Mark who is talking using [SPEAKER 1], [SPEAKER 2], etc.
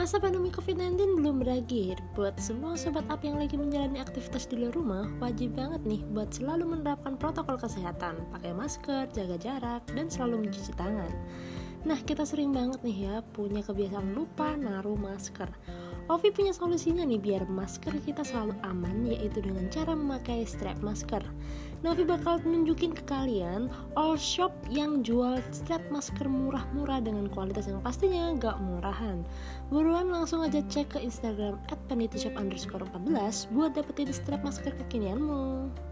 [SPEAKER 1] Masa pandemi COVID-19 belum berakhir. Buat semua sobat up yang lagi menjalani aktivitas di luar rumah, wajib banget nih buat selalu menerapkan protokol kesehatan, pakai masker, jaga jarak, dan selalu mencuci tangan. Nah, kita sering banget nih ya punya kebiasaan lupa naruh masker. Ovi punya solusinya nih biar masker kita selalu aman yaitu dengan cara memakai strap masker. Novi bakal nunjukin ke kalian all shop yang jual strap masker murah-murah dengan kualitas yang pastinya gak murahan. Buruan langsung aja cek ke Instagram at underscore 14 buat dapetin strap masker kekinianmu.